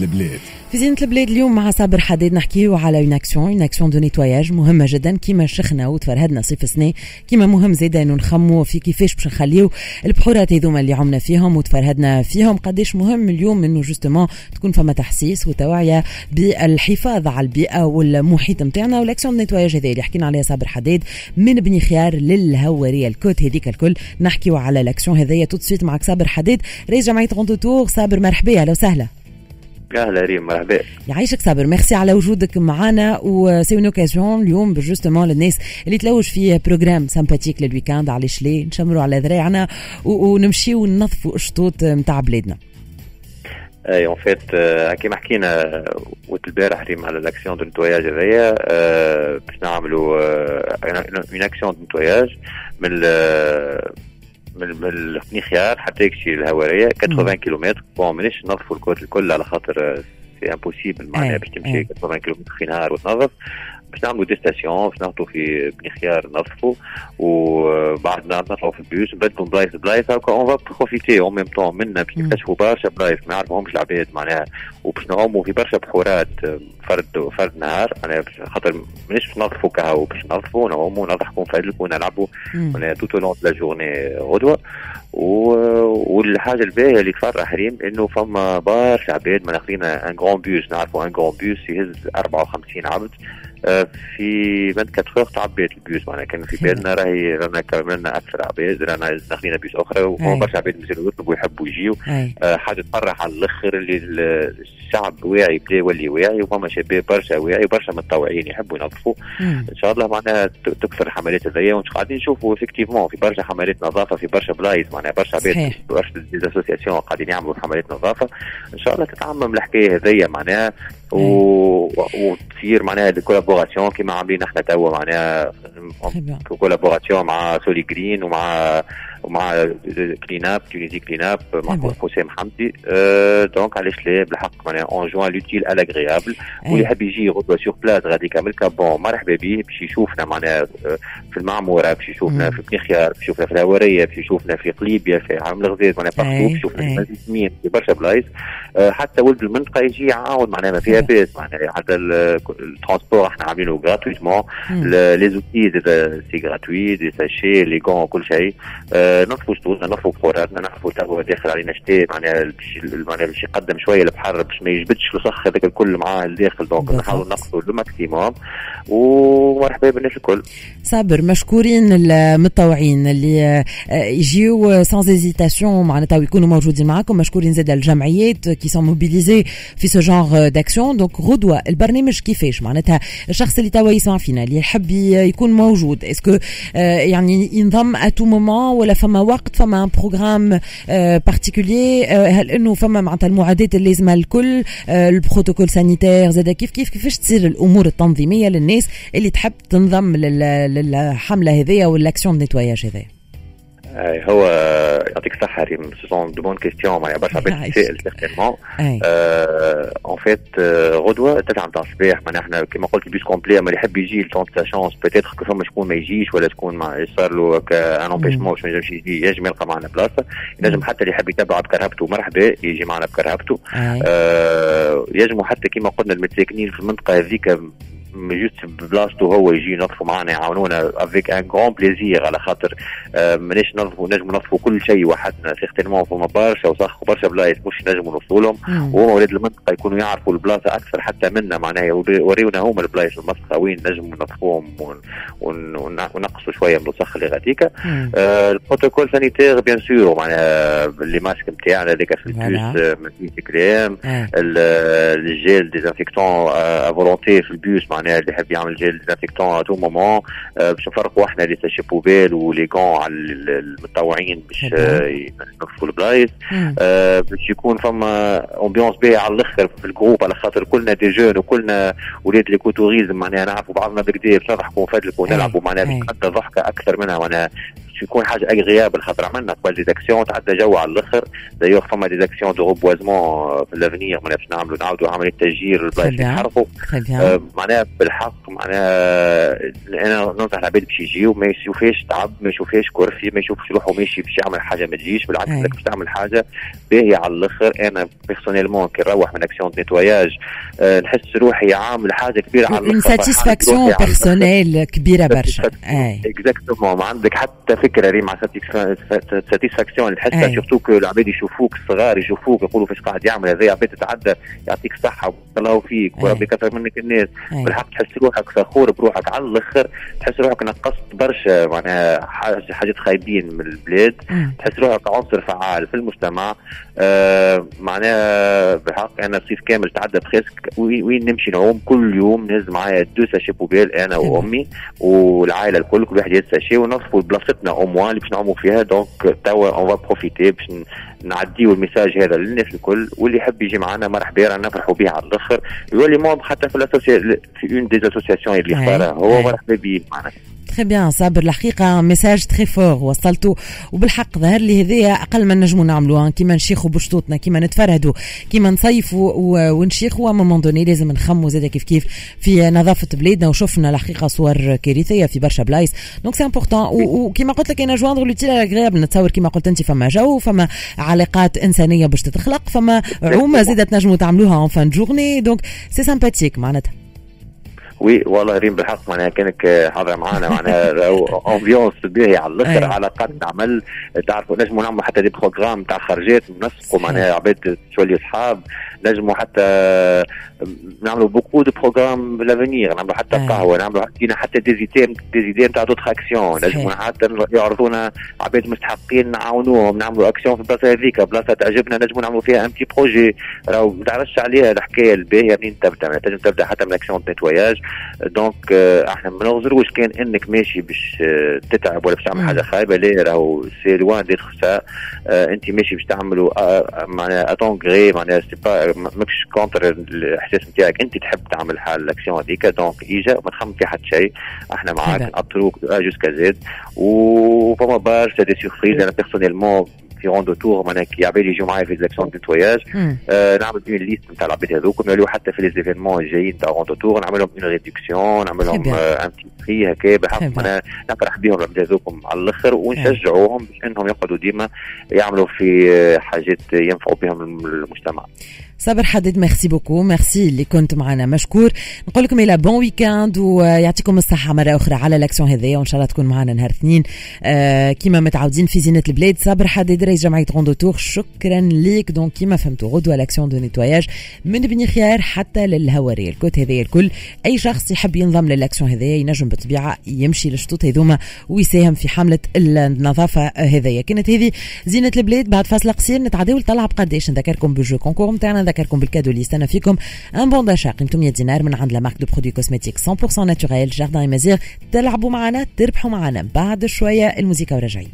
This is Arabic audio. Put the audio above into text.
البلاد. في زينة البلاد اليوم مع صابر حداد نحكيو على une action une action de nettoyage مهمة جدا. كيما شخنا وتفرهدنا صيف سنة كيما مهم زيدا انه نخمو في كيفاش باش نخليو البحورات هذوما اللي عمنا فيهم وتفرهدنا فيهم. قداش مهم اليوم إنه justement تكون فما تحسيس وتوعية بالحفاظ على البيئة والمحيط نتاعنا وال action de nettoyage هذه اللي حكينا عليها صابر حداد. من بني خيار للهوارية ال côte هذيك الكل. نحكيو على الاكسيون هذيا tout de suite معك صابر حداد رئيس جمعية غونتو صابر مرحبا أهلا وسهلا. أهلا ريم مرحبا. يعيشك صابر. ميرسي على وجودك معنا و c'est une occasion اليوم justement للناس اللي تلوج في programme sympathique لل week-end علاش ليه نشمروا على ذراعنا ونمشيو ننظفوا الشطوط نتاع بلادنا. أي en fait كيما حكينا وقت البارح ريم على ال action de nettoyage هذايا باش نعملوا une action de nettoyage من من بني خيار حتى يكشي الهوارية. 80 كيلومتر. bon مانيش نظفوا ال côte الكل على خاطر c'est impossible معناها باش تمشي. 80 كيلومتر في نهار وتنظف. باش نعملوا des stations باش نهبطوا في بني خيار نظفوا وبعد نطلعوا في البيوس نبدلوا بلايص بلايص هكا on va profiter en même temps منا باش نكتشفوا برشا بلايص ما يعرفوهمش العباد معناها. وباش نعوموا في برشا بحورات فرد فرد نهار معناها خاطر مانيش نظفوا كهو باش نظفوا نعوموا نضحكوا نفلكوا نلعبوا معناها tout au long la journée غدوة. والحاجة الباهية اللي تفرح ريم إنه فما برشا عباد ما خذينا un grand bus نعرفوا un grand bus يهز 54 عبد. في 24 heures تعبيت البيوس معناها. كان في بالنا راهي رانا كملنا أكثر عباد رانا داخلين بيوس أخرى وفما برشا عباد مازالوا يطلبوا يحبوا يجيو. آه حاجة تفرح على الأخر اللي الشعب واعي بدا يولي واعي وفما شباب برشا واعي وبرشا متطوعين يحبوا ينظفوا. إن شاء الله معناها تكثر الحملات هذيا قاعدين نشوفوا effectivement في برشا حملات نظافة في برشا بلايص معناها. برشا عباد برشا des associations قاعدين يعملوا حملات نظافة. إن شاء الله تتعمم الحكاية هذيا معناها. و... وتصير معناها collaboration كيما عاملين إحنا توا معناها collaboration مع Soli Green ومع ومع Clean Up Tunisie Clean Up مع حسام حمدي أه donc علاش لا بالحق معناها on joint l'utile à l'agréable واللي يحب يجي غدوه sur place غادي يكمل كابون مرحبا به باش يشوفنا معناها في المعمورة باش يشوفنا في بني خيار باش يشوفنا في الهواريه باش يشوفنا في قليبيا في حمام الغزاز معناها partout باش يشوفنا في في برشا بلايص أه حتى ولد المنطقة يجي يعاون معناها ما فيها باس معناها حتى ال transport إحنا عاملينه gratuitement les outils c'est gratuit des sachets les gants كل شيء. نظفوا شطوطنا نظفوا بحوراتنا نعرفوا توا داخل علينا شتاء معناها معناها باش يقدم شوية البحر باش ما يجبدش الوسخ هذاك الكل معاه الداخل. donc نحاولوا نقصوا ال maximum ومرحبا بالناس الكل. صابر مشكورين المتطوعين اللي يجيو sans hésitation معناتها يكونوا موجودين معاكم. مشكورين زاد الجمعيات qui sont mobilisées في ce genre d'action donc غدوه البرنامج كيفاش؟ معناتها الشخص اللي توا يسمع فينا اللي يحب يكون موجود. est-ce que يعني ينضم à tout moment ولا فما وقت فما programme particulier هل إنه فما معناتها المعدات اللازمه الكل ال protocole sanitaire زاد كيف كيف كيفاش تصير الأمور التنظيمية للناس اللي تحب تنضم للحملة هذيا وال action nettoyage هذايا هو يعطيك الصحه ريم ce sont de bonnes questions معناها برشا عباد تسائل certainement en fait غدوه تسعة نتاع الصباح معناها إحنا كيما قلت ال bus complet اما اللي يحب يجي il tente la chance peut-être que فما شكون ما يجيش ولا شكون ما صار له un empêchement باش ما ينجمش يجي ينجم يلقى معنا بلاصه ينجم حتى اللي يحب يتبع بكرهبته مرحبا يجي معنا بكرهبته ينجموا حتى كيما قلنا المتساكنين في المنطقة هذيك juste بلاصتو هو يجي ينظفوا معنا يعاونونا. avec un grand plaisir على خاطر مانيش نظفوا نجموا نظفوا كل شيء وحدنا certainement فما برشا وسخ وبرشا بلايص مش نجموا نوصلوا لهم. وهما ولاد المنطقة يكونوا يعرفوا البلاصة أكثر حتى منا معناها. يوريونا هما البلايص المسخه وين نجموا نظفوهم ونقصوا شوية من الوسخ اللي غاديكا ال protocole sanitaire bien sûr معناها les masques نتاعنا هذاك في البيوس من كلام ال gel désinfectant à volonté في البيوس معناها معناها اللي يحب يعمل gel désinfectant tout moment. باش نفرقوا إحنا les sachets poubelles و les gants على المتطوعين باش ينظفوا البلايص. باش يكون فما ambiance باهيه على الأخر في ال groupe على خاطر كلنا des jeunes وكلنا ولاد l'écotourisme معناها نعرفوا بعضنا بكدا باش نضحكوا ونفدلكوا ونلعبوا معناها حتى ضحكة أكثر منها معناها يكون حاجة agréable خاطر عملنا قبل des actions تعدى جو على الأخر. دايوغ فما des actions de reboisement في l'avenir ما باش نعملوا نعاودوا عملية تسجير البلايص اللي يحرقوا آه معناها بالحق معناها أنا ننصح العباد باش يجيو. ما يشوفيش تعب ما يشوفيش كرسي ما يشوفش روحه ماشي باش يعمل حاجة ما تجيش. بالعكس باش تعمل حاجة باهية على الأخر. أنا personnellement كي نروح من action nettoyage أه نحس روحي عامل حاجة كبيرة على الأخر. satisfaction personnelle كبيرة برشا. exactement ما عندك حتى فكرة ريم ع satisfaction اللي تحسها surtout que العباد يشوفوك الصغار يشوفوك يقولوا فاش قاعد يعمل هذا عباد تتعدى يعطيك الصحه ويطلعوا فيك وربي كثر منك الناس. بالحق تحس روحك فخور بروحك على الأخر تحس روحك نقصت برشا معناها حاجات خايبين من البلاد. تحس روحك عنصر فعال في المجتمع. آه معناها بحق أنا الصيف كامل تعدى presque وين نمشي نعوم؟ كل يوم نهز معايا deux sachets poubelle أنا وأمي والعائلة الكل كل واحد يهز sachet ونصفوا بلاصتنا au moins اللي باش نعوموا فيها donc توا on profite باش نعديو ال message هذا للناس الكل واللي يحب يجي معنا مرحبا رانا نفرحوا به على الآخر يولي membre حتى في في une des associations اللي اختارها هو مرحبا به معنا très bien صابر الحقيقة. message très fort وصلته. وبالحق ظهر لي هذايا أقل ما نجموا نعملوها كيما نشيخوا بشطوطنا كيما نتفرهدوا كيما نصيفوا ونشيخوا à un moment donné لازم نخموا زاد كيف كيف في نظافة بلادنا. وشفنا الحقيقة صور كارثية في برشا بلايص. donc c'est important وكيما قلت لك أنا joindre l'utile à l'agréable نتصور كيما قلت أنت فما جو فما علاقات إنسانية باش تتخلق فما عومة زادت تنجموا تعملوها en fin de journée donc c'est sympathique معناتها. والله ريم بالحق معناها كانك حاضره معنا معناها ambiance باهي على الأخر علاقات نعمل. تعرفوا نجموا نعملوا حتى des programmes تاع خرجات نسقوا معناها عباد تولي اصحاب نجموا حتى نعملوا beaucoup de programmes à l'avenir نعملوا حتى قهوة نعملوا فينا حتى des idées des idées نتاع d'autres actions نجموا حتى يعرضونا عباد مستحقين نعاونوهم نعملوا اكسيون في البلاصه هذيك. بلاصة تعجبنا نجموا نعملوا فيها un petit projet راهو ما تعرفش عليها الحكاية الباهية منين تبدا تنجم تبدأ حتى من action nettoyage donc إحنا ما نغزروش كان إنك ماشي باش تتعب ولا باش تعمل حاجة خايبة. لا راهو c'est loin d'être ça أنت ماشي باش تعملوا معناها à ton gré معناها c'est pas ماكش contre الاحساس نتاعك. انت تحب تعمل حال الاكسيون هذيك donc اجا وما تخمم في حتى شيء. إحنا معاك نأطروك jusqu'à زاد وفما برشا des surprises أنا personnellement في Rando Tour معناها كي عباد يجوا معايا في les actions nettoyage آه نعمل une liste نتاع العباد هذوك ونوليو حتى في les événements الجايين تاع Rando Tour نعمل لهم une réduction نعمل لهم un petit prix هكا بحق معناها نفرح بهم العباد هذوكم على الأخر. ونشجعوهم باش انهم يقعدوا ديما يعملوا في حاجات ينفعوا بهم المجتمع. صابر حدد merci beaucoup. merci اللي كنت معنا. مشكور. نقول لكم un bon week-end ويعطيكم الصحة مرة أخرى على l'action هذيا وإن شاء الله تكون معنا نهار اثنين. آه كيما متعودين في زينة البلاد. صابر حدد رئيس جمعية Rando Tour. شكرا ليك. donc كيما فهمتوا غدوة l'action de nettoyage. من بني خيار حتى للهواري. ال côte هذايا الكل. أي شخص يحب ينضم للاكسيون هذيا ينجم بالطبيعه يمشي للشطوط هذوما ويساهم في حملة النظافة هذيا كانت هذه زينة البلاد. بعد فاصل قصير نتعداو الطلعه بقداش نذكركم بال jeu concours نتاعنا نذكركم بال cadeau اللي يستنى فيكم. un bon d'achat قيمته 100 دينار من عند la marque de produits cosmétiques 100% naturels جاردن مازيغ تلعبوا معنا تربحوا معنا. بعد شوية الموسيقى وراجعين